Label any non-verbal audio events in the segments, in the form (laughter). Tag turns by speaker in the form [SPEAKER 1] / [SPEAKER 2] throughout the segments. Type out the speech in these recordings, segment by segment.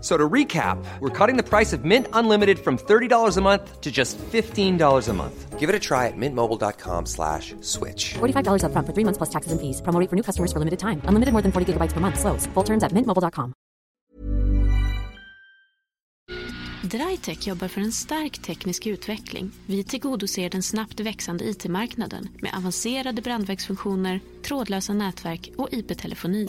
[SPEAKER 1] So to recap, we're cutting the price of Mint Unlimited from $30 a month to just $15 a month. Give it a try at mintmobile.com slash switch.
[SPEAKER 2] $45 upfront for three months plus taxes and fees. Promo rate for new customers for limited time. Unlimited more than 40 gigabytes per month. Slows. Full terms at mintmobile.com.
[SPEAKER 3] Drytech jobbar för en stark teknisk utveckling. Vi tillgodoser den snabbt växande IT-marknaden med avancerade brandvägsfunktioner, trådlösa nätverk och IP-telefoni.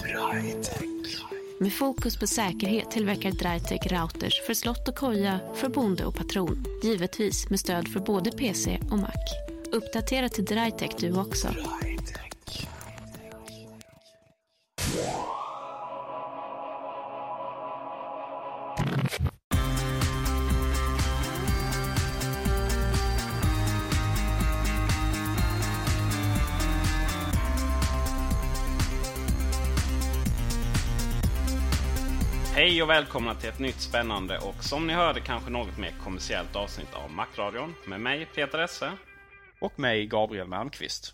[SPEAKER 3] Med fokus på säkerhet tillverkar Drytech routers för slott och koja, för bonde och patron. Givetvis med stöd för både PC och Mac. Uppdatera till Drytech du också.
[SPEAKER 4] Hej och välkomna till ett nytt spännande och som ni hörde kanske något mer kommersiellt avsnitt av Macradion med mig Peter Esse.
[SPEAKER 5] Och mig, Gabriel Malmqvist.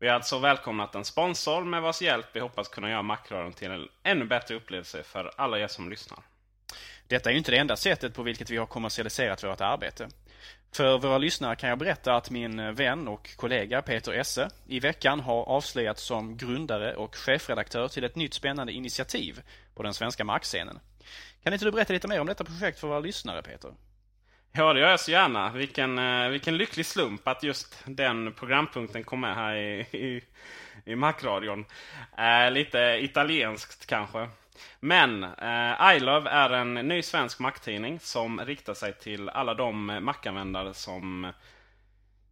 [SPEAKER 4] Vi har alltså välkomnat en sponsor med vars hjälp vi hoppas kunna göra Macradion till en ännu bättre upplevelse för alla er som lyssnar.
[SPEAKER 5] Detta är ju inte det enda sättet på vilket vi har kommersialiserat vårt arbete. För våra lyssnare kan jag berätta att min vän och kollega Peter Esse i veckan har avslöjats som grundare och chefredaktör till ett nytt spännande initiativ på den svenska markscenen. Kan inte du berätta lite mer om detta projekt för våra lyssnare, Peter?
[SPEAKER 4] Ja, det gör jag så gärna. Vilken, eh, vilken lycklig slump att just den programpunkten kom med här i, i, i Macradion. Eh, lite italienskt kanske. Men eh, iLove är en ny svensk Mac-tidning som riktar sig till alla de Mac-användare som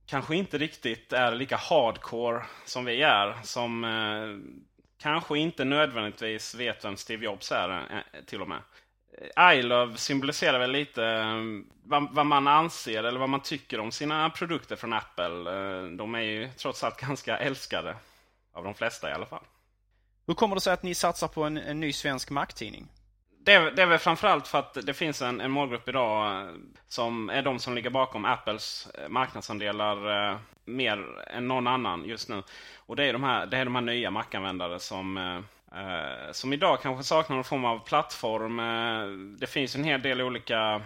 [SPEAKER 4] kanske inte riktigt är lika hardcore som vi är. Som eh, kanske inte nödvändigtvis vet vem Steve Jobs är eh, till och med. Eh, iLove symboliserar väl lite eh, vad, vad, man anser eller vad man tycker om sina produkter från Apple. Eh, de är ju trots allt (laughs) ganska älskade. Av de flesta i alla fall.
[SPEAKER 5] Hur kommer det sig att ni satsar på en, en ny svensk Mac-tidning?
[SPEAKER 4] Det är, det är väl framförallt för att det finns en, en målgrupp idag eh, som är de som ligger bakom Apples eh, marknadsandelar eh, mer än någon annan just nu. Och det är de här, det är de här nya Mac-användare som, eh, eh, som idag kanske saknar någon form av plattform. Eh, det finns en hel del olika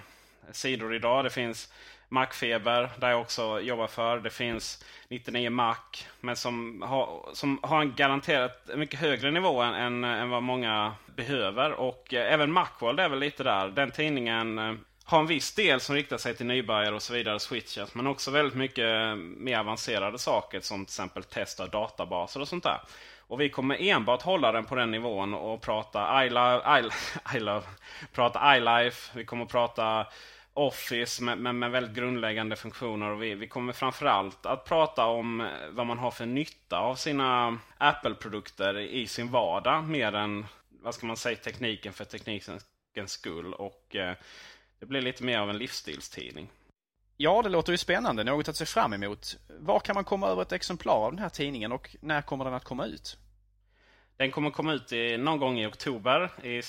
[SPEAKER 4] sidor idag. Det finns Macfeber, där jag också jobbar för. Det finns 99 Mac, men som har, som har en garanterat mycket högre nivå än, än, än vad många behöver. Och eh, även Macworld är väl lite där. Den tidningen eh, har en viss del som riktar sig till nybörjare och så vidare, switches. Men också väldigt mycket eh, mer avancerade saker som till exempel test av databaser och sånt där. Och vi kommer enbart hålla den på den nivån och prata iLove, (laughs) I love, prata iLife. Vi kommer prata Office med, med, med, väldigt grundläggande funktioner. Och vi, vi kommer framförallt att prata om eh, vad man har för nytta av sina Apple-produkter i sin vardag. Mer än vad ska man säga, tekniken för teknikens skull. Och eh, det blir lite mer av en livsstilstidning.
[SPEAKER 5] Ja, det låter ju spännande. Något att se fram emot. Var kan man komma över ett exemplar av den här tidningen och när kommer den att komma ut?
[SPEAKER 4] Den kommer komma ut i, någon gång i oktober, i,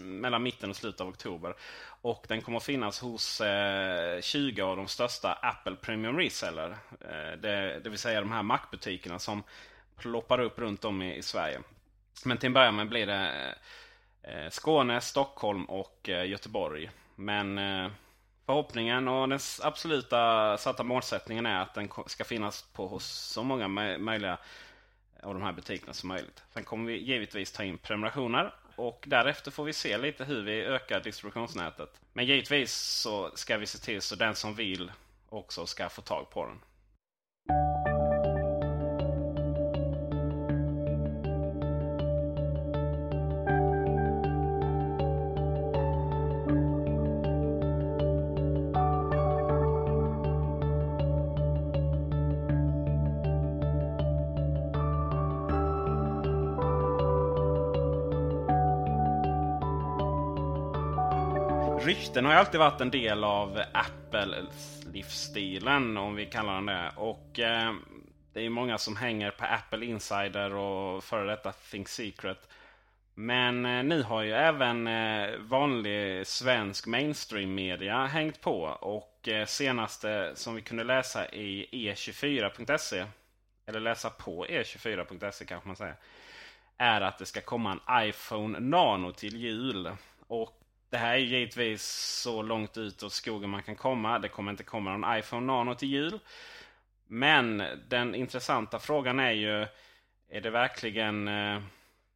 [SPEAKER 4] mellan mitten och slutet av oktober. Och den kommer finnas hos eh, 20 av de största Apple Premium Reseller. Eh, det, det, vill säga de här Mac-butikerna som ploppar upp runt om i, i, Sverige. Men till en början med blir det eh, eh, Skåne, Stockholm och eh, Göteborg. Men förhoppningen och den absoluta satta målsättningen är att den ska finnas på hos så många möjliga av de här butikerna som möjligt. Sen kommer vi givetvis ta in prenumerationer och därefter får vi se lite hur vi ökar distributionsnätet. Men givetvis så ska vi se till så den som vill också ska få tag på den. Rykten har ju alltid varit en del av Apple-livsstilen, om vi kallar den det. Och eh, det är många som hänger på Apple Insider och före detta Think Secret. Men eh, nu har ju även eh, vanlig svensk mainstream media hängt på. Och eh, senaste som vi kunde läsa i e24.se, eller läsa på e24.se kanske man säger, är att det ska komma en iPhone Nano till jul. Och det här är givetvis så långt ut åt skogen man kan komma. Det kommer inte komma någon iPhone Nano till jul. Men den intressanta frågan är ju, är det verkligen eh,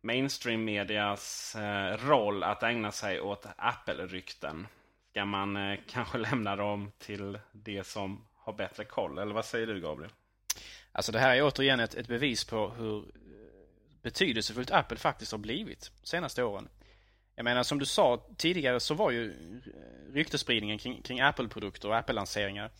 [SPEAKER 4] mainstream medias eh, roll att ägna sig åt Apple-rykten? Ska man eh, (laughs) kanske lämna dem till det som har bättre koll? Eller vad säger du Gabriel?
[SPEAKER 5] Alltså det här är återigen ett, ett bevis på hur eh, betydelsefullt Apple faktiskt har blivit de senaste åren. Jag menar som du sa tidigare så var ju eh, ryktespridningen kring, kring Apple-produkter och Apple-lanseringar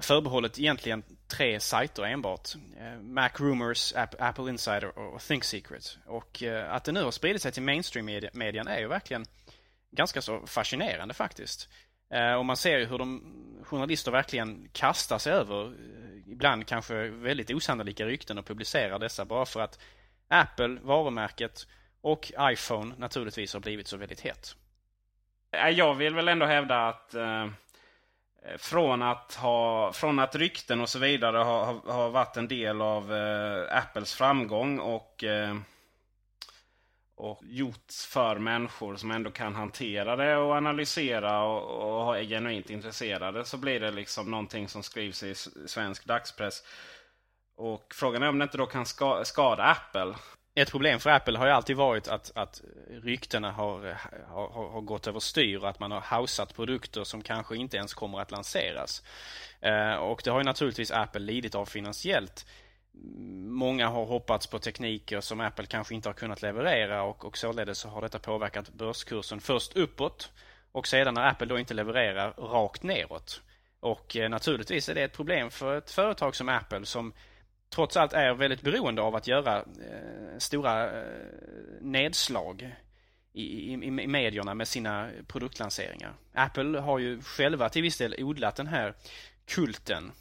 [SPEAKER 5] förbehållet egentligen tre sajter enbart. Eh, Mac Rumors, Apple Insider och Think Secret. Och eh, att det nu har spridit sig till mainstream-median är ju verkligen ganska så fascinerande faktiskt. Och man ser ju hur de journalister verkligen kastar sig över ibland kanske väldigt osannolika rykten och publicerar dessa bara för att Apple, varumärket, och iPhone naturligtvis har blivit så väldigt hett.
[SPEAKER 4] Eh, jag vill väl ändå hävda att eh, eh, från, att ha, från att rykten och så vidare har, har, har varit en del av eh, Apples framgång och, eh, och gjorts för människor som ändå kan hantera det och analysera och, och är genuint intresserade så blir det liksom någonting som skrivs i svensk dagspress. Och frågan är om det inte då kan skada Apple.
[SPEAKER 5] Ett problem för Apple har ju alltid varit att, att ryktena har, har, har gått överstyr och att man har hausat produkter som kanske inte ens kommer att lanseras. Eh, och det har ju naturligtvis Apple lidit av finansiellt. Många har hoppats på tekniker som Apple kanske inte har kunnat leverera och, och således så har detta påverkat börskursen först uppåt och sedan när Apple då inte levererar rakt neråt. Och eh, naturligtvis är det ett problem för ett företag som Apple som trots allt är väldigt beroende av att göra eh, stora eh, nedslag i, i, i medierna med sina produktlanseringar. Apple har ju själva till viss del odlat den här kulten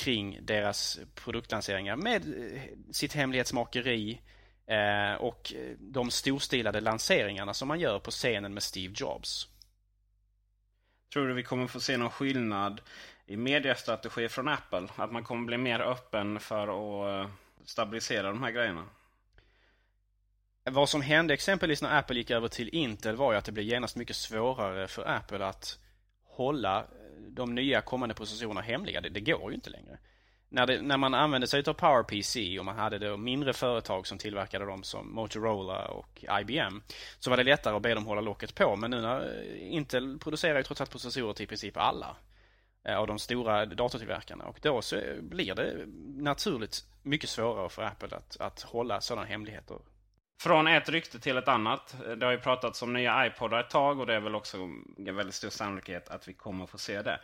[SPEAKER 5] kring deras produktlanseringar med eh, sitt hemlighetsmakeri eh, och eh, de storstilade lanseringarna som man gör på scenen med Steve Jobs.
[SPEAKER 4] Tror du vi kommer få se någon skillnad i mediestrategi från Apple. Att man kommer bli mer öppen för att eh, stabilisera de här grejerna.
[SPEAKER 5] Vad som hände exempelvis när Apple gick över till Intel var ju att det blev genast mycket svårare för Apple att hålla eh, de nya kommande processorerna hemliga. Det, det går ju inte längre. När, det, när man använde sig av PowerPC och man hade då mindre företag som tillverkade dem som Motorola och IBM så var det lättare att be dem hålla locket på. Men nu när eh, Intel producerar ju trots allt processorer till i princip alla. Eh, av de stora datortillverkarna. Och då så blir det naturligt mycket svårare för Apple att, att hålla sådana hemligheter.
[SPEAKER 4] Från ett rykte till ett annat. Det har ju pratats om nya iPodar ett tag och det är väl också en väldigt stor sannolikhet att vi kommer få se det.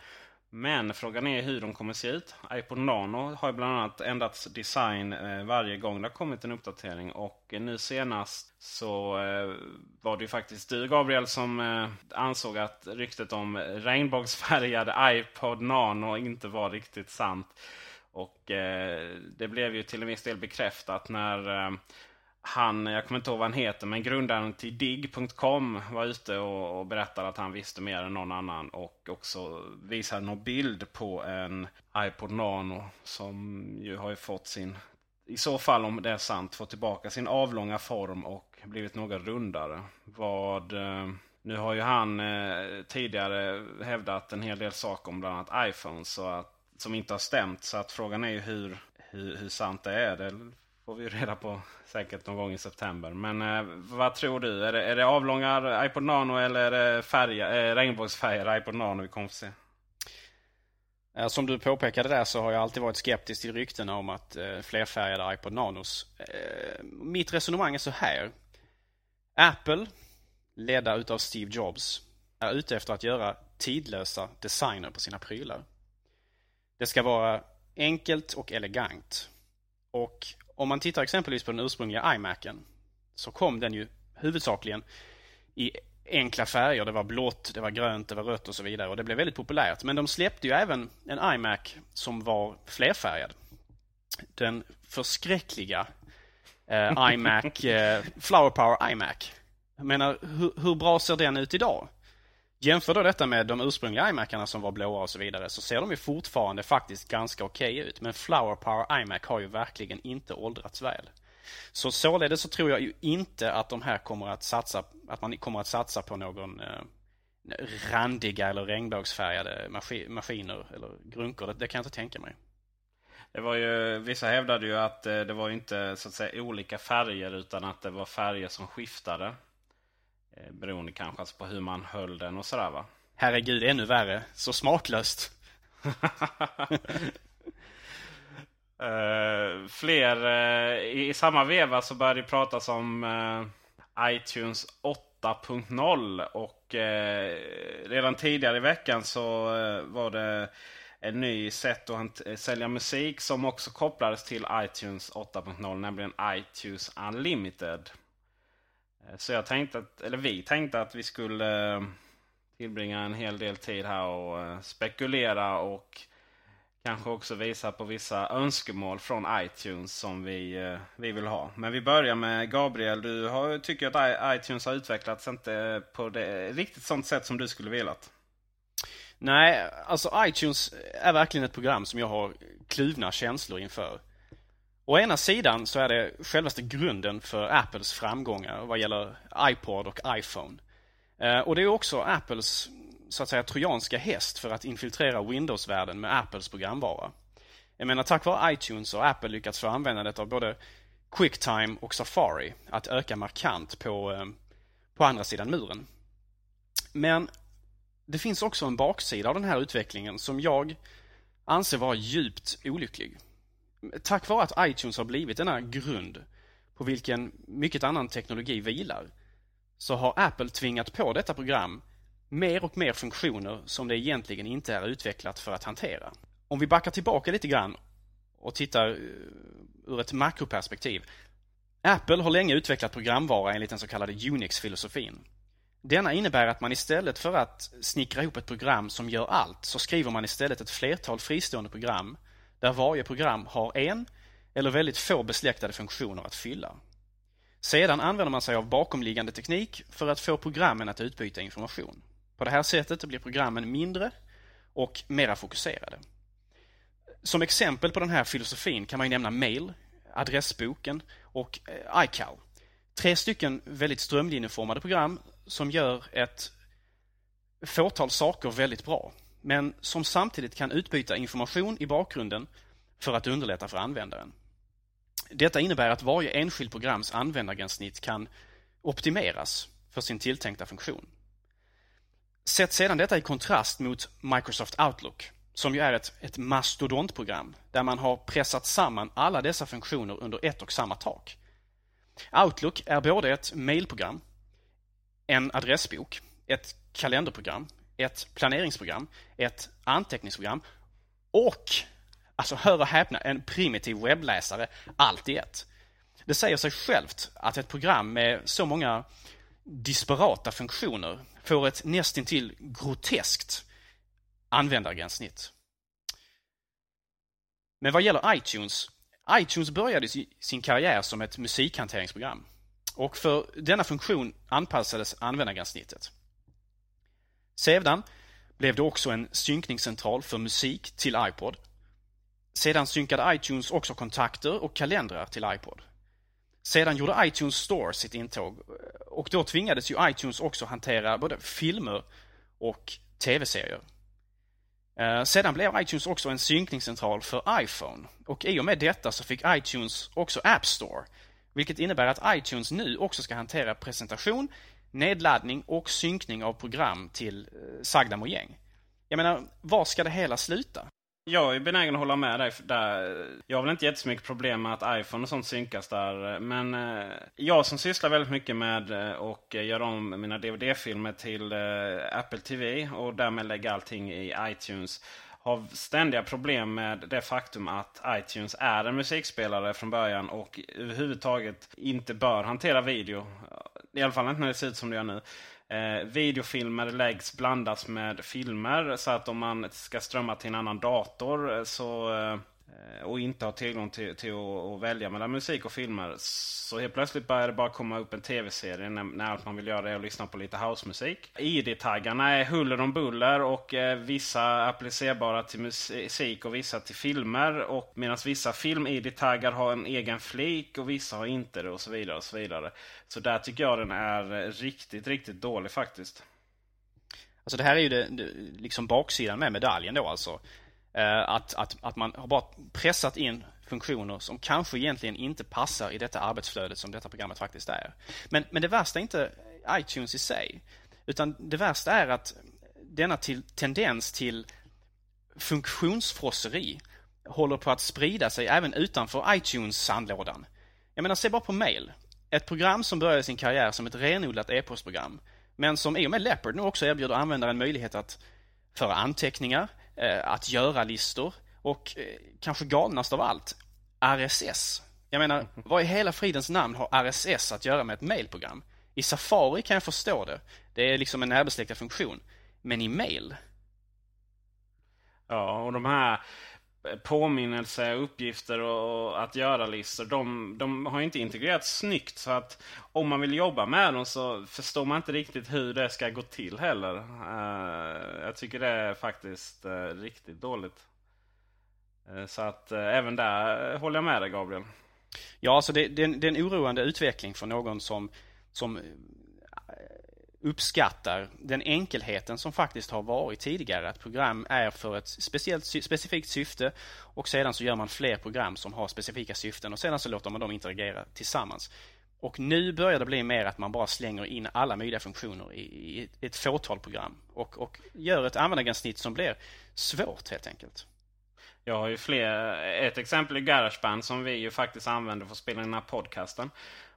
[SPEAKER 4] Men frågan är hur de kommer se ut. iPod Nano har bland annat ändrats design eh, varje gång det har kommit en uppdatering. Och eh, nu senast så eh, var det ju faktiskt du Gabriel som ansåg att ryktet om regnbågsfärgad (laughs) iPod Nano inte var riktigt sant. Och det blev ju till en viss del bekräftat när han, jag kommer inte ihåg vad han heter, men grundaren till dig.com var ute och, och berättade att han visste mer än någon annan. Och också visade någon bild på en iPod Nano som ju har fått sin i så fall om det är sant, fått tillbaka sin avlånga form och blivit något rundare. Vad... Eh, nu har ju han eh, tidigare hävdat en hel del saker om bland annat Iphones så att, som inte har stämt. Så att frågan är ju hur, hur, hur sant det är. Det får vi reda på säkert någon gång i september. Men eh, vad tror du? Är det, är det avlångar iPod Nano eller är det eh, regnbågsfärger iPod Nano vi kommer få se?
[SPEAKER 5] Eh, som du påpekade där så har jag alltid varit skeptisk till ryktena om att eh, flerfärgade iPod Nanos. Eh, mitt resonemang är så här. Apple, ledda utav Steve Jobs, är ute efter att göra tidlösa designer på sina prylar. Det ska vara enkelt och elegant. Och om man tittar exempelvis på den ursprungliga iMacen så kom den ju huvudsakligen i enkla färger. Det var blått, det var grönt, det var rött och så vidare. Och det blev väldigt populärt. Men de släppte ju även en iMac som var flerfärgad. Den förskräckliga eh, iMac, (laughs) eh, Flower Power iMac. Jag menar, hur, hur, bra ser den ut idag? Jämför då detta med de ursprungliga iMacarna som var blåa och så vidare så ser de ju fortfarande faktiskt ganska okej okay ut. Men Flower Power iMac har ju verkligen inte åldrats väl. Så således så tror jag ju inte att de här kommer att satsa, att man kommer att satsa på någon eh, randiga eller regnbågsfärgade maskiner eller grunkor. Det, det kan jag inte tänka mig.
[SPEAKER 4] Det var ju, vissa hävdade ju att eh, det var inte så att säga olika färger utan att det var färger som skiftade. Eh, beroende kanske alltså på hur man höll den och sådär va?
[SPEAKER 5] Herregud, ännu värre. Så smaklöst.
[SPEAKER 4] Uh, (laughs) fler, uh, i, i, samma veva så började det pratas om uh, iTunes 8.0 och redan tidigare i veckan så var det en ny sätt att sälja musik som också kopplades till iTunes 8.0 nämligen iTunes Unlimited. Eh, så jag tänkte att, eller vi tänkte att vi skulle eh, tillbringa en hel del tid här och eh, spekulera och kanske också visa på vissa önskemål från iTunes som vi, vi vill ha. Men vi börjar med Gabriel. Du har, tycker att iTunes har utvecklats inte på det riktigt sånt sätt som du skulle velat.
[SPEAKER 5] Nej, alltså iTunes är verkligen ett program som jag har kluvna känslor inför. Å ena sidan så är det självaste grunden för Apples framgångar vad gäller iPod och iPhone. Eh, och det är också Apples så att säga trojanska häst för att infiltrera Windows-världen med Apples programvara. Jag menar tack vare iTunes har Apple lyckats få användandet av både Quicktime och Safari att öka markant på, eh, på andra sidan muren. Men det finns också en baksida av den här utvecklingen som jag anser vara djupt olycklig. Tack vare att iTunes har blivit denna grund på vilken mycket annan teknologi vilar så har Apple tvingat på detta program mer och mer funktioner som det egentligen inte är utvecklat för att hantera. Om vi backar tillbaka lite grann och tittar eh, ur ett makroperspektiv. Apple har länge utvecklat programvara enligt den så kallade Unix-filosofin. Denna innebär att man istället för att snickra ihop ett program som gör allt så skriver man istället ett flertal fristående program där varje program har en eller väldigt få besläktade funktioner att fylla. Sedan använder man sig av bakomliggande teknik för att få programmen att utbyta information. På det här sättet blir programmen mindre och mera fokuserade. Som exempel på den här filosofin kan man nämna Mail, Adressboken och eh, iCal. Tre stycken väldigt strömlinjeformade program som gör ett fåtal saker väldigt bra. Men som samtidigt kan utbyta information i bakgrunden för att underlätta för användaren. Detta innebär att varje enskild programs användargränssnitt kan optimeras för sin tilltänkta funktion. Sätt sedan detta i kontrast mot Microsoft Outlook som ju är ett, ett mastodontprogram där man har pressat samman alla dessa funktioner under ett och samma tak. Outlook är både ett mailprogram, en adressbok, ett kalenderprogram, ett planeringsprogram, ett anteckningsprogram och, alltså hör och häpna, en primitiv webbläsare, allt i ett. Det säger sig självt att ett program med så många disparata funktioner får ett nästintill groteskt användargränssnitt. Men vad gäller iTunes, iTunes började sin karriär som ett musikhanteringsprogram. Och för denna funktion anpassades användargränssnittet. Sedan blev det också en synkningscentral för musik till iPod. Sedan synkade iTunes också kontakter och kalendrar till iPod. Sedan gjorde iTunes Store sitt intåg eh, och då tvingades ju iTunes också hantera både filmer och tv-serier. Eh, sedan blev iTunes också en synkningscentral för iPhone och i och med detta så fick iTunes också App Store. Vilket innebär att iTunes nu också ska hantera presentation, nedladdning och synkning av program till eh, sagda mojäng. Jag menar, var ska det hela sluta?
[SPEAKER 4] Jag är benägen att hålla med dig. Där. Jag har väl inte jättemycket problem med att iPhone och sånt synkas där. Men eh, jag som sysslar väldigt mycket med eh, att göra om mina DVD-filmer till Apple TV och därmed lägga allting i iTunes har ständiga problem med det faktum att iTunes är en musikspelare från början och överhuvudtaget inte bör hantera video. I alla fall inte när det ser ut som det gör nu. Eh, videofilmer läggs blandas med filmer så att om man ska strömma till en annan dator eh, så eh, Eh, och inte har tillgång till, till att, att, välja mellan musik och filmer. Så helt plötsligt börjar det bara komma upp en tv-serie när, när allt man vill göra är att lyssna på lite housemusik. ID-taggarna är huller om buller och eh, vissa applicerbara till musik och vissa till filmer. Och medan vissa film-ID-taggar har en egen flik och vissa har inte det och så vidare. och Så vidare. Så där tycker jag den är riktigt, riktigt dålig faktiskt.
[SPEAKER 5] Alltså det här är ju det, det liksom baksidan med medaljen då alltså. Eh, att, att, att man har bara pressat in funktioner som kanske egentligen inte passar i detta arbetsflödet som detta programmet faktiskt är. Men, men det värsta är inte iTunes i sig. Utan det värsta är att denna till, tendens till funktionsfrosseri håller på att sprida sig även utanför iTunes-sandlådan. Jag menar, se bara på mail. Ett program som började sin karriär som ett renodlat e-postprogram. Men som i och med Leopard nu också erbjuder användaren möjlighet att föra anteckningar, att göra-listor och eh, kanske galnast av allt, RSS. Jag menar, (laughs) vad i hela fridens namn har RSS att göra med ett mailprogram? I Safari kan jag förstå det. Det är liksom en närbesläktad funktion. Men i mail?
[SPEAKER 4] Ja, och de här påminnelse, uppgifter och att göra-listor. De, de har inte integrerats snyggt. Så att om man vill jobba med dem så förstår man inte riktigt hur det ska gå till heller. Uh, jag tycker det är faktiskt uh, riktigt dåligt. Uh, så att även där håller jag med dig Gabriel.
[SPEAKER 5] Ja, alltså det, det, det är en oroande utveckling för någon som, som uppskattar den enkelheten som faktiskt har varit tidigare. Att program är för ett speciellt, specifikt syfte och sedan så gör man fler program som har specifika syften och sedan så låter man dem interagera tillsammans. Och nu börjar det bli mer att man bara slänger in alla möjliga funktioner i, ett fåtal program och, och gör ett användargränssnitt som blir svårt helt enkelt.
[SPEAKER 4] Jag har ju fler. Ett exempel är Garageband som vi ju faktiskt använder för att spela in den här podcasten.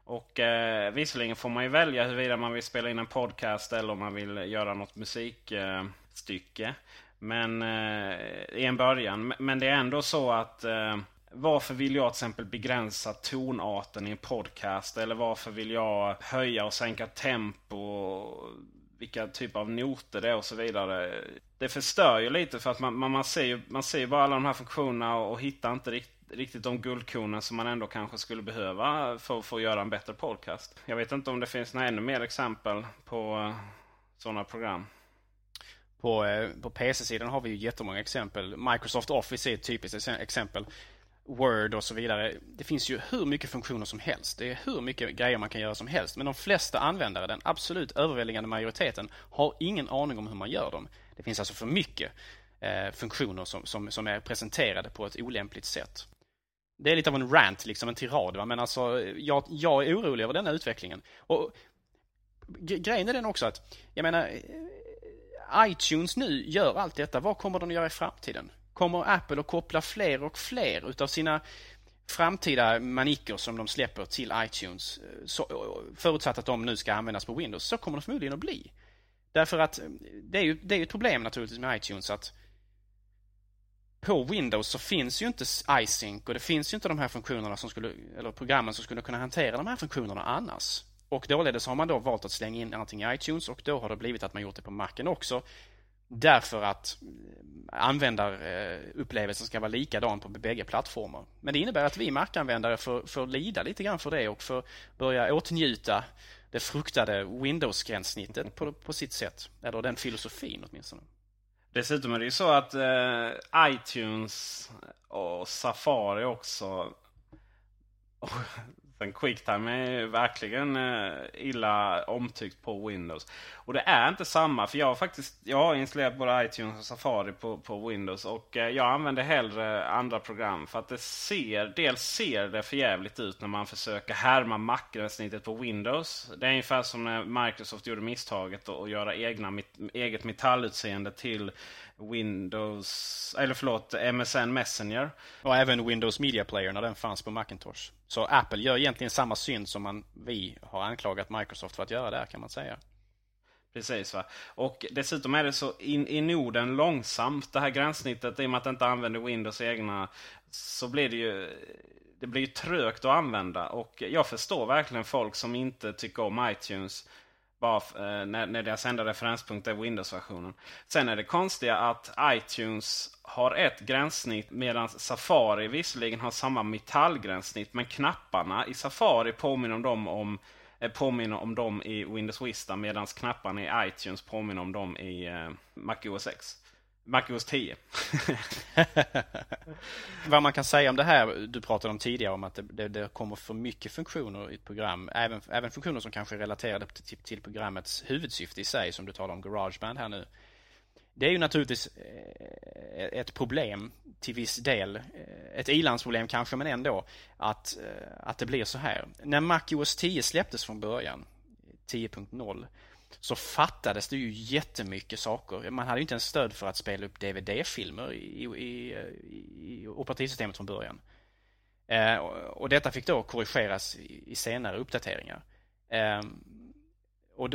[SPEAKER 4] Och eh, visserligen får man ju välja huruvida man vill spela in en podcast eller om man vill göra något musikstycke. Eh, men eh, i en början. Men det är ändå så att eh, varför vill jag till exempel begränsa tonarten i en podcast? Eller varför vill jag höja och sänka tempo? Vilka typer av noter det är och så vidare. Det förstör ju lite för att man, man, man ser ju man ser bara alla de här funktionerna och, och hittar inte riktigt riktigt de guldkornen som man ändå kanske skulle behöva för, för att göra en bättre podcast. Jag vet inte om det finns några ännu mer exempel på eh, sådana program.
[SPEAKER 5] På, eh, på PC-sidan har vi ju jättemånga exempel. Microsoft Office är ett typiskt exempel. Word och så vidare. Det finns ju hur mycket funktioner som helst. Det är hur mycket grejer man kan göra som helst. Men de flesta användare, den absolut överväldigande majoriteten, har ingen aning om hur man gör dem. Det finns alltså för mycket eh, funktioner som, som, som är presenterade på ett olämpligt sätt. Det är lite av en rant, liksom en tirad. Va? Men alltså, jag, jag är orolig över denna utvecklingen. Och grejen är den också att, jag menar, eh, iTunes nu gör allt detta. Vad kommer de att göra i framtiden? Kommer Apple att koppla fler och fler utav sina framtida manicker som de släpper till iTunes, eh, så, eh, förutsatt att de nu ska användas på Windows, så kommer det förmodligen att bli. Därför att det är ju, det är ju ett problem naturligtvis med iTunes att på Windows så finns ju inte iSync och det finns ju inte de här funktionerna som skulle, eller programmen som skulle kunna hantera de här funktionerna annars. Och dåledes har man då valt att slänga in allting i iTunes och då har det blivit att man gjort det på Macen också. Därför att eh, användarupplevelsen ska vara likadan på bägge plattformar. Men det innebär att vi Mac-användare får, får lida lite grann för det och får börja åtnjuta det fruktade Windows-gränssnittet på, på sitt sätt. Eller den filosofin åtminstone.
[SPEAKER 4] Dessutom är det ju så att eh, iTunes och Safari också Sen Quicktime är ju verkligen eh, illa omtyckt på Windows. Och det är inte samma, för jag har faktiskt jag har installerat både iTunes och Safari på, på Windows. Och eh, jag använder hellre andra program. För att det ser, dels ser det för jävligt ut när man försöker härma Mac-gränssnittet på Windows. Det är ungefär som när Microsoft gjorde misstaget att göra egna, eget metallutseende till Windows, eller förlåt, MSN Messenger.
[SPEAKER 5] Och även Windows Media Player när den fanns på Macintosh. Så Apple gör egentligen samma synd som man, vi har anklagat Microsoft för att göra där kan man säga.
[SPEAKER 4] Precis va. Och dessutom är det så in, i Norden långsamt det här gränssnittet i och med att det inte använder Windows egna. Så blir det ju det blir ju trögt att använda. Och jag förstår verkligen folk som inte tycker om iTunes. Bara eh, när, när deras enda referenspunkt är Windows-versionen. Sen är det konstiga att iTunes har ett gränssnitt medan Safari visserligen har samma metallgränssnitt. Men knapparna i Safari påminner om dem, om, eh, påminner om dem i Windows Vista medan knapparna i iTunes påminner om dem i eh, Mac OS X. MacOS 10. (laughs)
[SPEAKER 5] Vad man kan säga om det här, du pratade om tidigare om att det, det, det kommer för mycket funktioner i ett program. Även, även funktioner som kanske är relaterade till, till programmets huvudsyfte i sig, som du talar om Garageband här nu. Det är ju naturligtvis eh, ett problem till viss del. Eh, ett ilandsproblem kanske, men ändå. Att, eh, att det blir så här. När MacOS 10 släpptes från början, 10.0 så fattades det ju jättemycket saker. Man hade ju inte ens stöd för att spela upp DVD-filmer i, i, i, operativsystemet från början. Eh, och detta fick då korrigeras i, i senare uppdateringar. Eh, och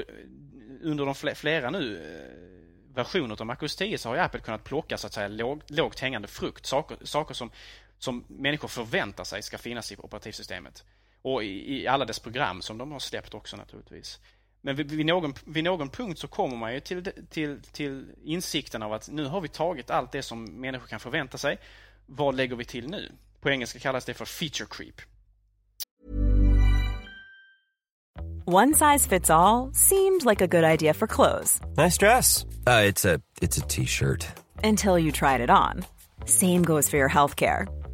[SPEAKER 5] under de flera nu eh, versioner av Macros 10 så har ju Apple kunnat plocka så att säga låg, lågt hängande frukt. Saker, saker som, som människor förväntar sig ska finnas i operativsystemet. Och i, i alla dess program som de har släppt också naturligtvis. Men vid, vid, någon, vid någon punkt så kommer man ju till, till, till insikten av att nu har vi tagit allt det som människor kan förvänta sig. Vad lägger vi till nu? På engelska kallas det för feature creep.
[SPEAKER 6] One size fits all, seemed like a good idea for clothes.
[SPEAKER 7] Nice dress. Uh, it's a t-shirt.
[SPEAKER 6] Until you tried it on. Same goes for your healthcare.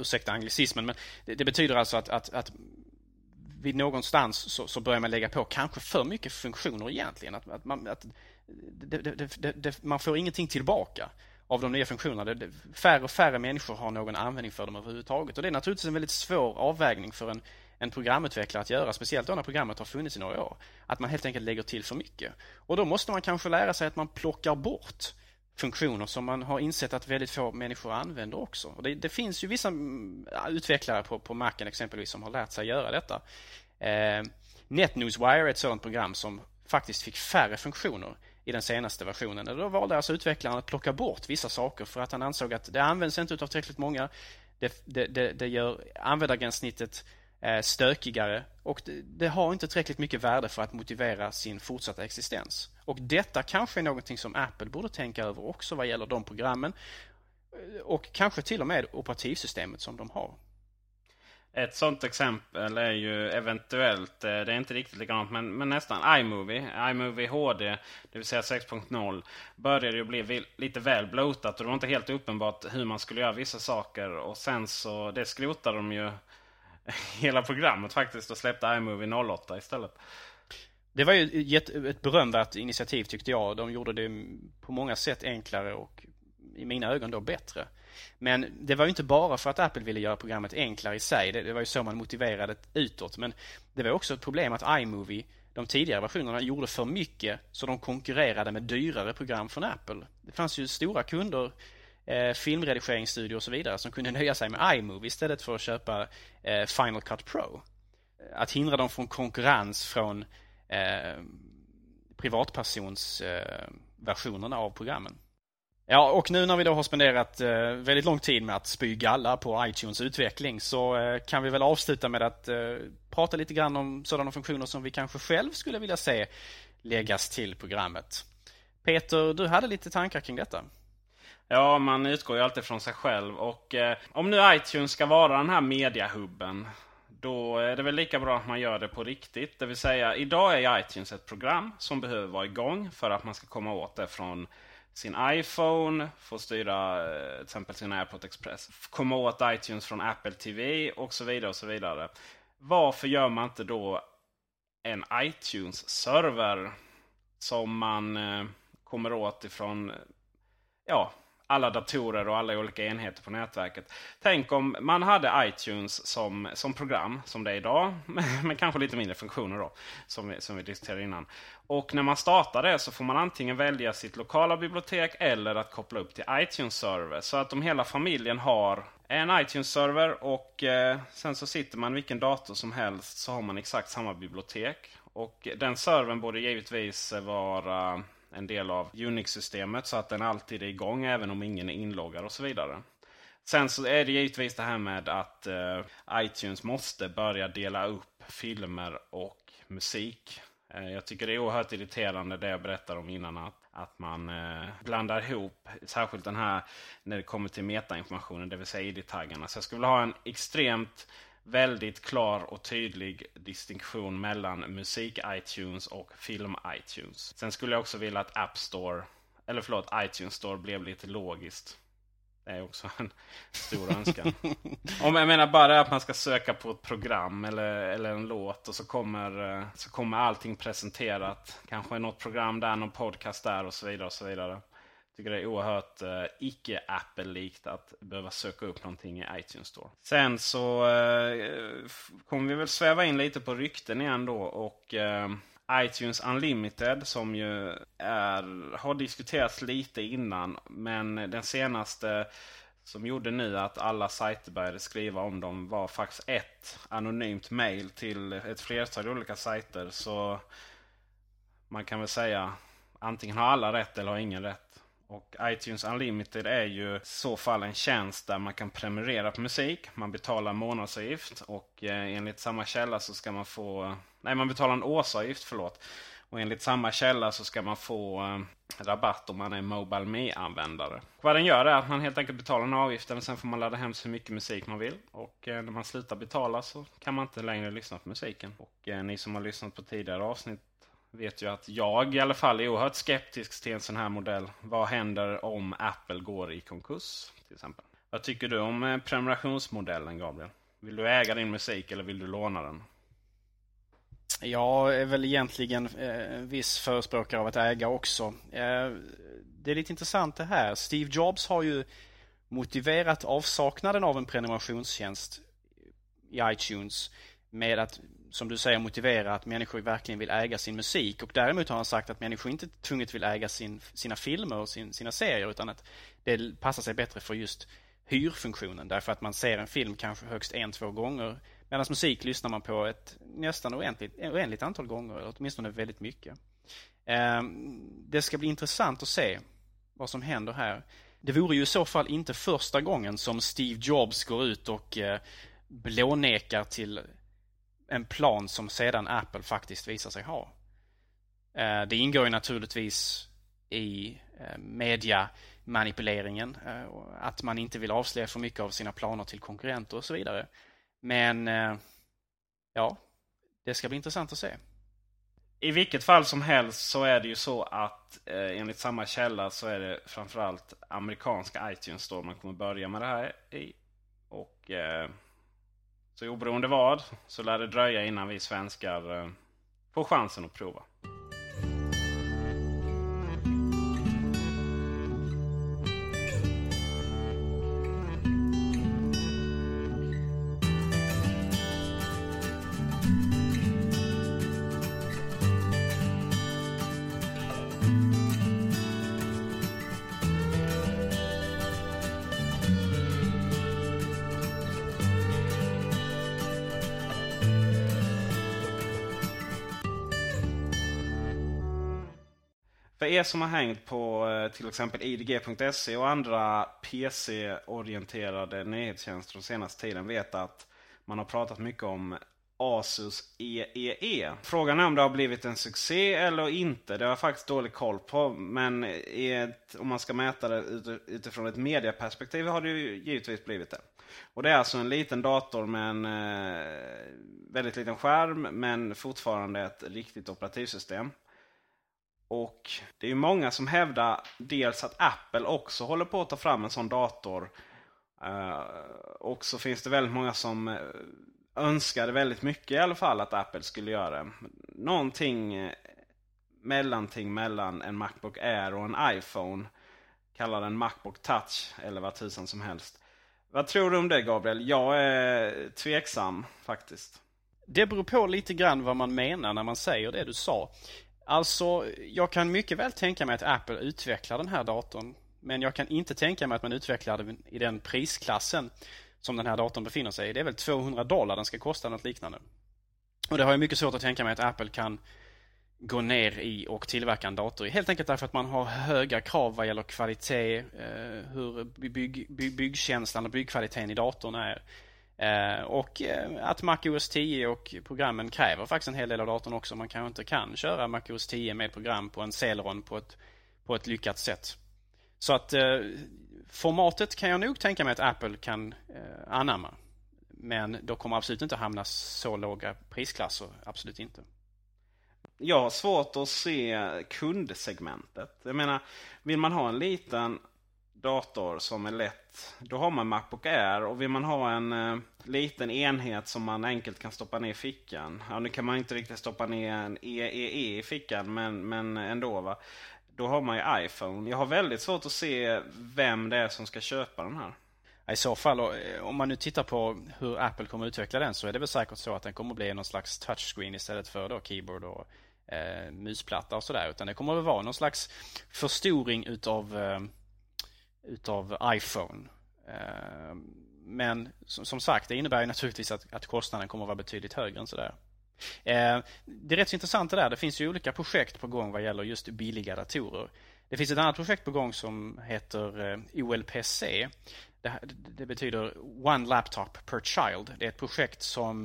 [SPEAKER 5] Ursäkta anglicismen, men det, det betyder alltså att, att, att vid någonstans så, så börjar man lägga på kanske för mycket funktioner egentligen. Att, att man, att det, det, man får ingenting tillbaka av de nya funktionerna. Det, färre och färre människor har någon användning för dem överhuvudtaget. Och det är naturligtvis en väldigt svår avvägning för en, en programutvecklare att göra, speciellt då när programmet har funnits i några år. Att man helt enkelt lägger till för mycket. Och då måste man kanske lära sig att man plockar bort funktioner som man har insett att väldigt få människor använder också. Och det, det finns ju vissa mm, utvecklare på, på Macen exempelvis som har lärt sig göra detta. Eh, NetNewsWire är ett sådant program som faktiskt fick färre funktioner i den senaste versionen. Då valde alltså utvecklaren att plocka bort vissa saker för att han ansåg att det används inte av tillräckligt många. Det, det, det, det gör användargränssnittet eh, stökigare och det, det, har inte tillräckligt mycket värde för att motivera sin fortsatta existens. Och detta kanske är någonting som Apple borde tänka över också vad gäller de programmen och kanske till och med operativsystemet som de har.
[SPEAKER 4] Ett sånt exempel är ju eventuellt, eh, det är inte riktigt likadant, men, men nästan iMovie. iMovie HD, det vill säga 6.0, började ju bli lite väl blotat och det var inte helt uppenbart hur man skulle göra vissa saker. Och sen så, det skrotade de ju (laughs) hela programmet faktiskt och släppte iMovie 08 istället.
[SPEAKER 5] Det var ju ett, ett berömvärt initiativ tyckte jag. De gjorde det på många sätt enklare och i mina ögon då bättre. Men det var ju inte bara för att Apple ville göra programmet enklare i sig. Det, det var ju så man motiverade utåt. Men det var också ett problem att iMovie, de tidigare versionerna, gjorde för mycket så de konkurrerade med dyrare program från Apple. Det fanns ju stora kunder eh, filmredigeringsstudio och så vidare som kunde nöja sig med iMovie istället för att köpa eh, Final Cut Pro. Att hindra dem från konkurrens från eh, privatpersonsversionerna eh, av programmen. Ja, och nu när vi då har spenderat eh, väldigt lång tid med att spy galla på iTunes utveckling så eh, kan vi väl avsluta med att eh, prata lite grann om sådana funktioner som vi kanske själv skulle vilja se läggas till programmet. Peter, du hade lite tankar kring detta?
[SPEAKER 4] Ja, man utgår ju alltid från sig själv och eh, om nu iTunes ska vara den här mediahubben då är det väl lika bra att man gör det på riktigt. Det vill säga, idag är iTunes ett program som behöver vara igång för att man ska komma åt det från sin iPhone, få styra eh, till exempel sin AirPort Express, komma åt iTunes från Apple TV och så vidare. och så vidare. Varför gör man inte då en iTunes-server som man eh, kommer åt ifrån ja, alla datorer och alla olika enheter på nätverket. Tänk om man hade iTunes som, som program, som det är idag, (laughs) men kanske lite mindre funktioner då, som vi, som vi diskuterade innan. Och när man startar det så får man antingen välja sitt lokala bibliotek eller att koppla upp till iTunes-server. Så att om hela familjen har en iTunes-server och eh, sen så sitter man vilken dator som helst så har man exakt samma bibliotek. Och den servern borde givetvis vara en del av Unix-systemet så att den alltid är igång även om ingen är inloggad och så vidare. Sen så är det givetvis det här med att eh, iTunes måste börja dela upp filmer och musik. Eh, jag tycker det är oerhört irriterande det jag berättade om innan. Att, att man eh, blandar ihop, särskilt den här när det kommer till metainformationen, det vill säga id-taggarna. Så jag skulle vilja ha en extremt väldigt klar och tydlig distinktion mellan musik-iTunes och film-iTunes. Sen skulle jag också vilja att App Store, eller förlåt, iTunes Store blev lite logiskt. Det är också en (laughs) stor önskan. (laughs) Om jag menar bara att man ska söka på ett program eller, eller en låt och så kommer, eh, så kommer allting presenterat. Kanske något program där, någon podcast där och så vidare. och så vidare tycker det är oerhört uh, icke-Apple-likt att behöva söka upp någonting i iTunes Store. Sen så uh, kommer vi väl sväva in lite på rykten igen då. Och uh, iTunes Unlimited som ju är, har diskuterats lite innan. Men den senaste som gjorde nu att alla sajter började skriva om dem var faktiskt ett anonymt mail till ett flertal olika sajter. Så man kan väl säga antingen har alla rätt eller har ingen rätt. Och iTunes Unlimited är ju i så fall en tjänst där man kan prenumerera på musik. Man betalar månadsavgift och eh, enligt samma källa så ska man få... Nej, man betalar en årsavgift, förlåt. Och enligt samma källa så ska man få eh, rabatt om man är Mobile Me-användare. Vad den gör är att man helt enkelt betalar en avgift och sen får man ladda hem så mycket musik man vill. Och eh, när man slutar betala så kan man inte längre lyssna på musiken. Och ni som har lyssnat på tidigare avsnitt vet ju att jag i alla fall är oerhört skeptisk till en sån här modell. Vad händer om Apple går i konkurs? till exempel? Vad tycker du om eh, prenumerationsmodellen Gabriel? Vill du äga din musik eller vill du låna den?
[SPEAKER 5] Jag är väl egentligen eh, viss förespråkare av att äga också. Eh, det är lite intressant det här. Steve Jobs har ju motiverat avsaknaden av en prenumerationstjänst i iTunes med att, som du säger, motivera att människor verkligen vill äga sin musik. Och däremot har han sagt att människor inte tvunget vill äga sin, sina filmer och sin, sina serier utan att det passar sig bättre för just hyrfunktionen. Därför att man ser en film kanske högst en, två gånger. Medan musik lyssnar man på ett nästan oändligt, oändligt antal gånger, eller åtminstone väldigt mycket. Ehm, det ska bli intressant att se vad som händer här. Det vore ju i så fall inte första gången som Steve Jobs går ut och eh, blånekar till en plan som sedan Apple faktiskt visar sig ha. Eh, det ingår ju naturligtvis i eh, mediamanipuleringen. Eh, att man inte vill avslöja för mycket av sina planer till konkurrenter och så vidare. Men ja, det ska bli intressant att se.
[SPEAKER 4] I vilket fall som helst så är det ju så att eh, enligt samma källa så är det framförallt amerikanska iTunes Store man kommer börja med det här i. Och eh, så oberoende vad så lär det dröja innan vi svenskar eh, får chansen att prova. För er som har hängt på eh, till exempel idg.se och andra PC-orienterade nyhetstjänster den senaste tiden vet att man har pratat mycket om Asus EEE. Frågan är om det har blivit en succé eller inte. Det har jag faktiskt dålig koll på. Men ett, om man ska mäta det utifrån ett mediaperspektiv har det ju givetvis blivit det. Och det är alltså en liten dator med en eh, väldigt liten skärm men fortfarande ett riktigt operativsystem. Och det är ju många som hävdar dels att Apple också håller på att ta fram en sån dator. Uh, och så finns det väldigt många som eh, önskade väldigt mycket i alla fall att Apple skulle göra det. Någonting eh, mellanting mellan en Macbook Air och en iPhone. Kalla den Macbook Touch eller vad tusan som helst. Vad tror du om det Gabriel? Jag är tveksam faktiskt.
[SPEAKER 5] Det beror på lite grann vad man menar när man säger det du sa. Alltså, jag kan mycket väl tänka mig att Apple utvecklar den här datorn. Men jag kan inte tänka mig att man utvecklar den i den prisklassen som den här datorn befinner sig i. Det är väl 200 dollar den ska kosta, något liknande. Och det har jag mycket svårt att tänka mig att Apple kan gå ner i och tillverka en dator i. Helt enkelt därför att man har höga krav vad gäller kvalitet, eh, hur bygg, bygg, byggkänslan och byggkvaliteten i datorn är. Eh, och eh, att MacOS 10 och programmen kräver faktiskt en hel del av datorn också. Man kanske inte kan köra MacOS 10 med program på en Celeron på ett, på ett lyckat sätt. Så att eh, formatet kan jag nog tänka mig att Apple kan eh, anamma. Men då kommer absolut inte hamna så låga prisklasser. Absolut inte.
[SPEAKER 4] Jag har svårt att se kundsegmentet. Jag menar, vill man ha en liten dator som är lätt. Då har man Macbook Air och vill man ha en eh, liten enhet som man enkelt kan stoppa ner i fickan. Ja, nu kan man inte riktigt stoppa ner en EEE i fickan men, men ändå. va. Då har man ju iPhone. Jag har väldigt svårt att se vem det är som ska köpa den här.
[SPEAKER 5] I så fall, eh, om man nu tittar på hur Apple kommer utveckla den så är det väl säkert så att den kommer bli någon slags touchscreen istället för då keyboard och eh, musplatta och sådär. Utan det kommer väl vara någon slags förstoring utav eh, utav iPhone. Eh, men som sagt, det innebär ju naturligtvis att, att kostnaden kommer att vara betydligt högre än sådär. Eh, det är rätt så intressant det där. Det finns ju olika projekt på gång vad gäller just billiga datorer. Det finns ett annat projekt på gång som heter eh, OLPC. Det, det, betyder One Laptop Per Child. Det är ett projekt som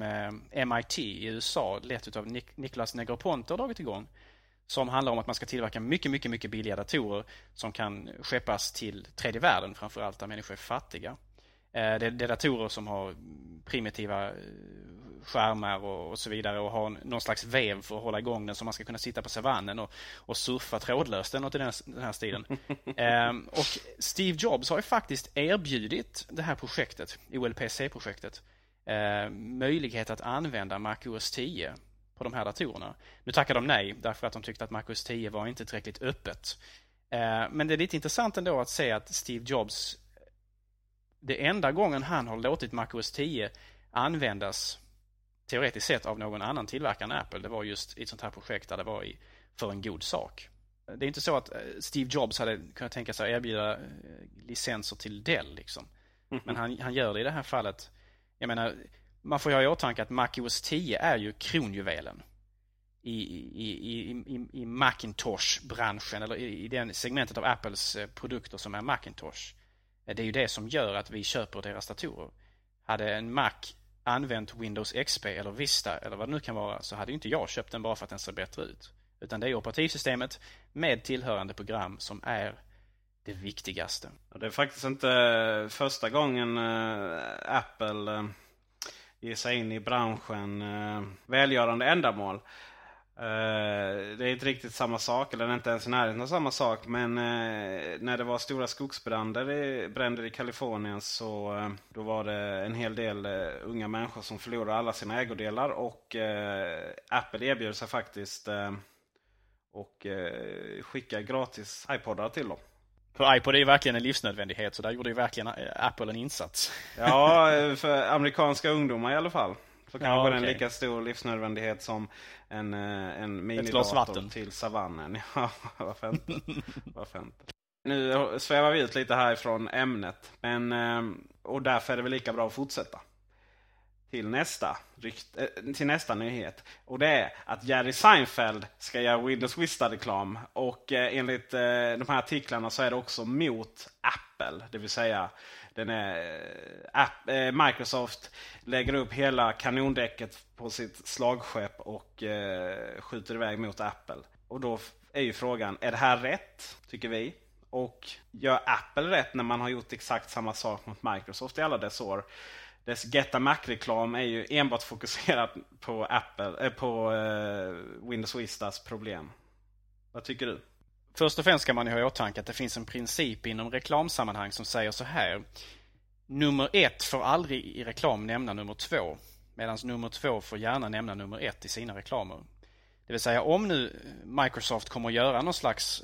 [SPEAKER 5] MIT i USA, lett av Nik Niklas Negroponte, har dragit igång som handlar om att man ska tillverka mycket, mycket, mycket billiga datorer som kan skeppas till tredje världen, framförallt där människor är fattiga. Eh, det är datorer som har primitiva eh, skärmar och, och, så vidare och ha någon slags vev för att hålla igång den så man ska kunna sitta på savannen och, och surfa trådlöst eller något i den, den här stilen. (laughs) ehm, och Steve Jobs har ju faktiskt erbjudit det här projektet, OLPC-projektet, eh, möjlighet att använda Mac OS 10 på de här datorerna. Nu tackar de nej därför att de tyckte att Mac OS 10 var inte tillräckligt öppet. Eh, men det är lite intressant ändå att se att Steve Jobs det enda gången han har låtit Mac OS 10 användas teoretiskt sett av någon annan tillverkare än Apple. Det var just i ett sånt här projekt där det var i, för en god sak. Det är inte så att eh, Steve Jobs hade kunnat tänka sig att erbjuda eh, licenser till Dell liksom. Mhm. Men han, han gör det i det här fallet. Jag menar, man får ju ha i åtanke att Mac OS 10 är ju kronjuvelen i, i, i, i, i Macintosh-branschen eller i, i den segmentet av Apples eh, produkter som är Macintosh. Eh, det är ju det som gör att vi köper deras datorer. Hade en Mac använt Windows XP eller Vista eller vad det nu kan vara så hade inte jag köpt den bara för att den ser bättre ut. Utan det är operativsystemet med tillhörande program som är det viktigaste.
[SPEAKER 4] Det är faktiskt inte eh, första gången Apple ge sig in i branschen eh, välgörande ändamål. Eh, det är inte riktigt samma sak, eller inte ens i närheten av samma sak. Men eh, när det var stora skogsbränder i, bränder i Kalifornien så eh, då var det en hel del eh, unga människor som förlorade alla sina ägodelar. Och eh, Apple erbjöd sig faktiskt eh, och skicka gratis iPodar till dem.
[SPEAKER 5] För iPod är ju verkligen en livsnödvändighet så där gjorde ju verkligen Apple en insats. (laughs)
[SPEAKER 4] ja, för amerikanska ungdomar i alla fall. Så kanske ja, okay. den lika stor livsnödvändighet som en, eh, en minidator till savannen. (laughs) Ja, varför inte? varför inte? Nu svävar vi ut lite härifrån ämnet. Men, eh, och därför är det väl lika bra att fortsätta. Till nästa, eh, till nästa nyhet. Och det är att Jerry Seinfeld ska göra Windows Vista-reklam. Och eh, enligt eh, de här artiklarna så är det också mot Apple. Det vill säga den är, eh, app, eh, Microsoft lägger upp hela kanondäcket på sitt slagskepp och skjuter iväg mot Apple. Och då är ju frågan, är det här rätt? Tycker vi. Och gör Apple rätt när man har gjort exakt samma sak mot Microsoft i alla dess år? Dess Getta Mac-reklam är ju enbart fokuserad på, Apple, äh, på äh, Windows Vistas problem. Vad tycker du?
[SPEAKER 5] Först och främst ska man ha i åtanke att det finns en princip inom reklamsammanhang som säger så här. Nummer ett får aldrig i reklam nämna nummer två. Medan nummer två får gärna nämna nummer ett i sina reklamer. Det vill säga om nu Microsoft kommer att göra någon slags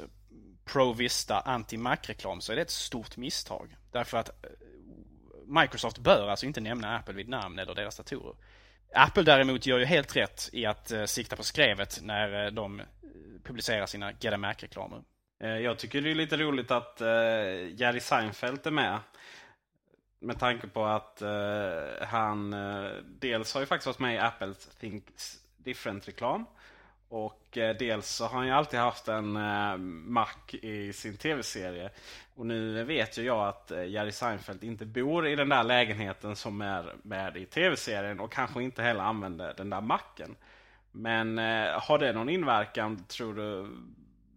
[SPEAKER 5] Pro Vista anti-Mac-reklam så är det ett stort misstag. Därför att eh, Microsoft bör alltså inte nämna Apple vid namn eller deras datorer. Apple däremot gör ju helt rätt i att eh, sikta på skrevet när eh, de eh, publicerar sina Get Mac-reklamer.
[SPEAKER 4] Jag tycker det är lite roligt att Jerry Seinfeld är med. Med tanke på att han dels har ju faktiskt varit med i Apples Think Different-reklam. Och eh, dels så har han ju alltid haft en eh, Mac i sin tv-serie. Och nu vet ju jag att eh, Jerry Seinfeld inte bor i den där lägenheten som är med i tv-serien och kanske inte heller använder den där Macen. Men eh, har det någon inverkan tror du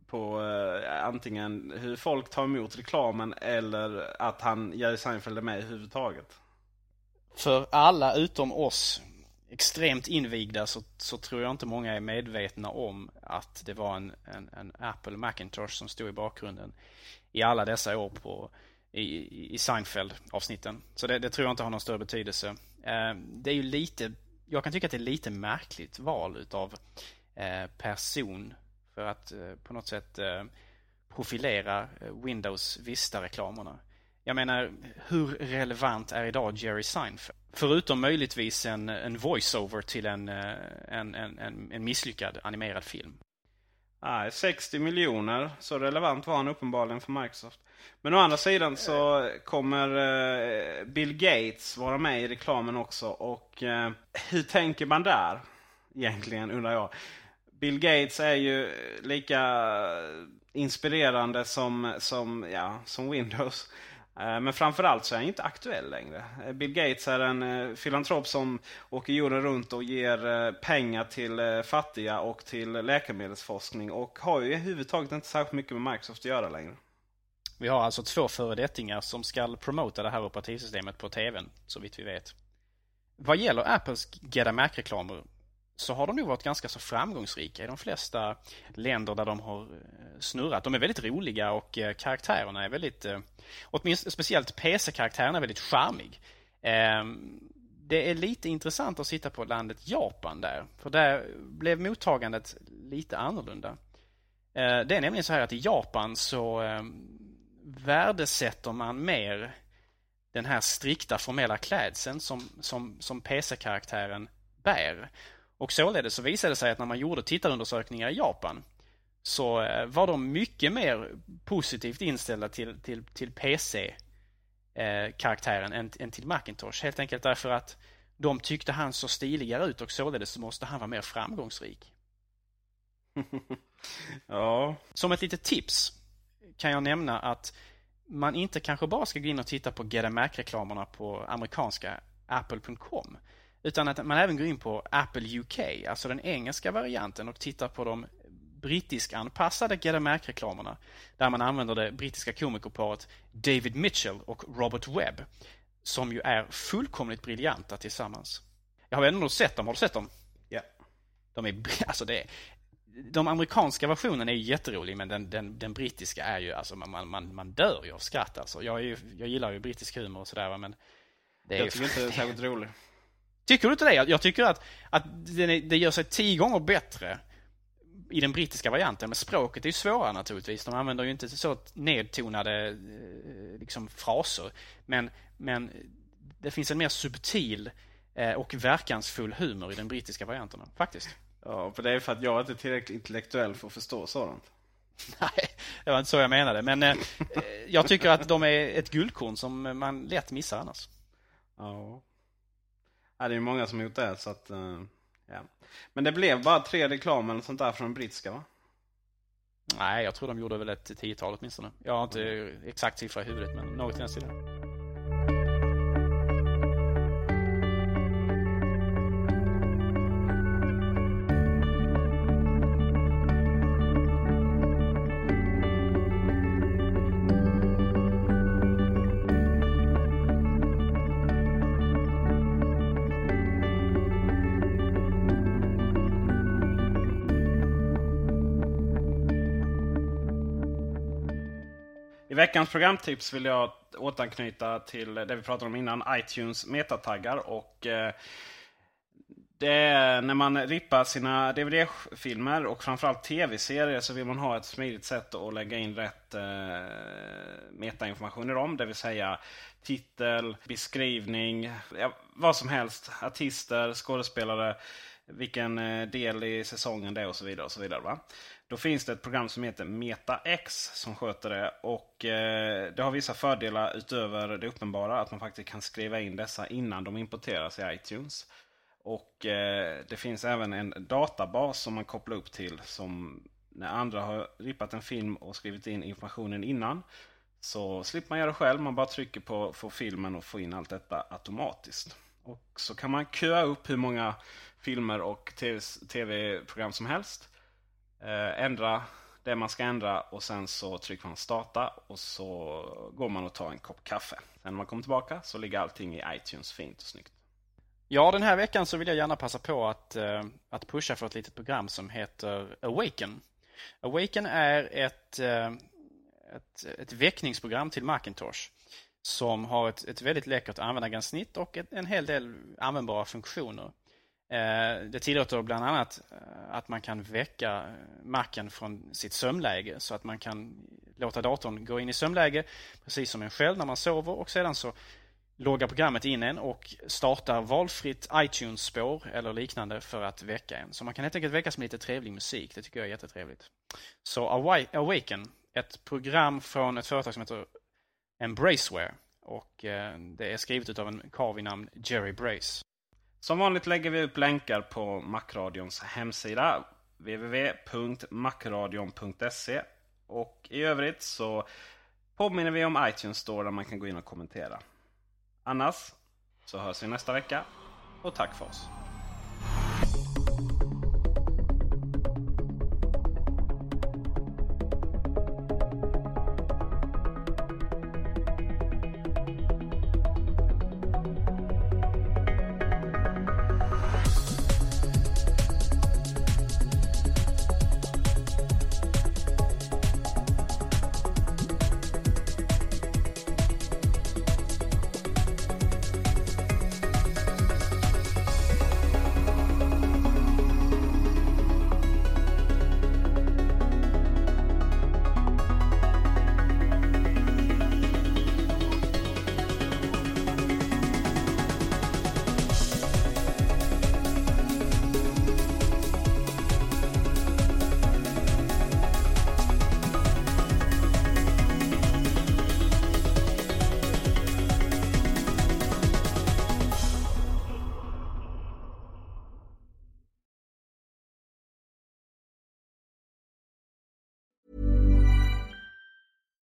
[SPEAKER 4] på eh, antingen hur folk tar emot reklamen eller att han, Jerry Seinfeld, är med överhuvudtaget?
[SPEAKER 5] För alla utom oss extremt invigda så, så, tror jag inte många är medvetna om att det var en, en, en Apple Macintosh som stod i bakgrunden i alla dessa år på, i, i Seinfeld-avsnitten. Så det, det, tror jag inte har någon större betydelse. Eh, det är ju lite jag kan tycka att det är lite märkligt val utav eh, person för att eh, på något sätt eh, profilera eh, Windows Vista-reklamerna. Jag menar, hur relevant är idag Jerry Seinfeld? Förutom möjligtvis en, en voice-over till eh, en, en, en, en misslyckad animerad film.
[SPEAKER 4] Nej, 60 miljoner. Så relevant var han uppenbarligen för Microsoft. Men å andra sidan så kommer eh, Bill Gates vara med i reklamen också. Och eh, hur tänker man där? Egentligen undrar jag. Bill Gates är ju lika inspirerande som, som, ja, som Windows. Eh, men framförallt så är han inte aktuell längre. Eh, Bill Gates är en eh, filantrop som åker jorden runt och ger pengar till fattiga och till läkemedelsforskning. Och har ju överhuvudtaget inte särskilt mycket med Microsoft att göra längre.
[SPEAKER 5] Vi har alltså två föredettingar som ska promota det här operativsystemet på tvn, så vitt vi vet. vad gäller Apples Get a Mac-reklamer så har de nog varit ganska så framgångsrika i de flesta länder där de har eh, snurrat. De är väldigt roliga och eh, karaktärerna är väldigt, eh, åtminstone speciellt PC-karaktären är väldigt charmig. Ehm, det är lite intressant att sitta på landet Japan där, för där blev mottagandet lite annorlunda. Det är nämligen så här att i Japan så ehm, värdesätter man mer den här strikta formella klädseln som, som, som PC-karaktären bär. Och således så visade det sig att när man gjorde tittarundersökningar i Japan så eh, var de mycket mer positivt inställda till, till, till PC-karaktären än, än till Macintosh. Helt enkelt därför att de tyckte han så stiligare ut och således så måste han vara mer framgångsrik. (laughs)
[SPEAKER 4] ja.
[SPEAKER 5] Som ett litet tips kan jag nämna att man inte kanske bara ska gå in och titta på Get a Mac-reklamerna på amerikanska apple.com. Utan att man även går in på Apple UK, alltså den engelska varianten och tittar på de brittisk-anpassade Get a Mac-reklamerna. Där man använder det brittiska komikerparet David Mitchell och Robert Webb. Som ju är fullkomligt briljanta tillsammans. Jag har ändå sett dem, har du sett dem?
[SPEAKER 4] Ja.
[SPEAKER 5] De är, alltså det är, de amerikanska versionen är jätterolig men den, den, den brittiska är ju, alltså man, man, man dör ju av skratt alltså. Jag, ju, jag gillar ju brittisk humor och sådär men
[SPEAKER 4] det är Jag tycker inte det är särskilt roligt.
[SPEAKER 5] Tycker du inte det? Jag tycker att, att det, gör sig tio gånger bättre i den brittiska varianten. Men språket är ju svårare naturligtvis. De använder ju inte så nedtonade eh, liksom, fraser. Men, men det finns en mer subtil eh, och verkansfull humor i den brittiska varianten. Faktiskt.
[SPEAKER 4] Ja, för det är för att jag inte är tillräckligt intellektuell för att förstå sådant. (laughs)
[SPEAKER 5] Nej, det var inte så jag menade. Men eh, jag tycker att de är ett guldkorn som man lätt missar annars.
[SPEAKER 4] Ja. Ja, det är många som har gjort det. Så att, uh, ja. Men det blev bara tre reklam eller sånt där från brittiska va?
[SPEAKER 5] Nej, jag tror de gjorde väl ett tiotal åtminstone. Jag har inte mm. exakt siffra i huvudet, men något i den stilen.
[SPEAKER 4] I veckans programtips vill jag återanknyta till det vi pratade om innan, iTunes metataggar. Och eh, det är när man rippar sina DVD-filmer och framförallt tv-serier så vill man ha ett smidigt sätt att lägga in rätt eh, metainformation i dem. Det vill säga titel, beskrivning, ja, vad som helst. Artister, skådespelare, vilken eh, del i säsongen det är och så vidare. Och så vidare va? Då finns det ett program som heter MetaX som sköter det. Och eh, Det har vissa fördelar utöver det uppenbara. Att man faktiskt kan skriva in dessa innan de importeras i iTunes. Och eh, Det finns även en databas som man kopplar upp till. Som när andra har rippat en film och skrivit in informationen innan. Så slipper man göra det själv. Man bara trycker på få filmen och få in allt detta automatiskt. Och så kan man köa upp hur många filmer och tv-program som helst. Eh, ändra det man ska ändra och sen så trycker man starta och så går man och tar en kopp kaffe. Sen när man kommer tillbaka så ligger allting i iTunes fint och snyggt.
[SPEAKER 5] Ja, den här veckan så vill jag gärna passa på att, eh, att pusha för ett litet program som heter Awaken. Awaken är ett, eh, ett, ett väckningsprogram till Macintosh som har ett, ett väldigt läckert användargränssnitt och ett, en hel del användbara funktioner. Eh, det tillåter bland annat eh, att man kan väcka eh, Macen från sitt sömnläge så att man kan låta datorn gå in i sömnläge precis som en själv när man sover och sedan så loggar programmet in en och startar valfritt iTunes-spår eller liknande för att väcka en. Så man kan helt enkelt väckas med lite trevlig musik. Det tycker jag är jättetrevligt. Så Awaken, ett program från ett företag som heter Embraceware och det är skrivet av en karl vid namn Jerry Brace.
[SPEAKER 4] Som vanligt lägger vi upp länkar på Macradions hemsida www.macradion.se Och i övrigt så påminner vi om iTunes Store där man kan gå in och kommentera. Annars så hörs vi nästa vecka och tack för oss.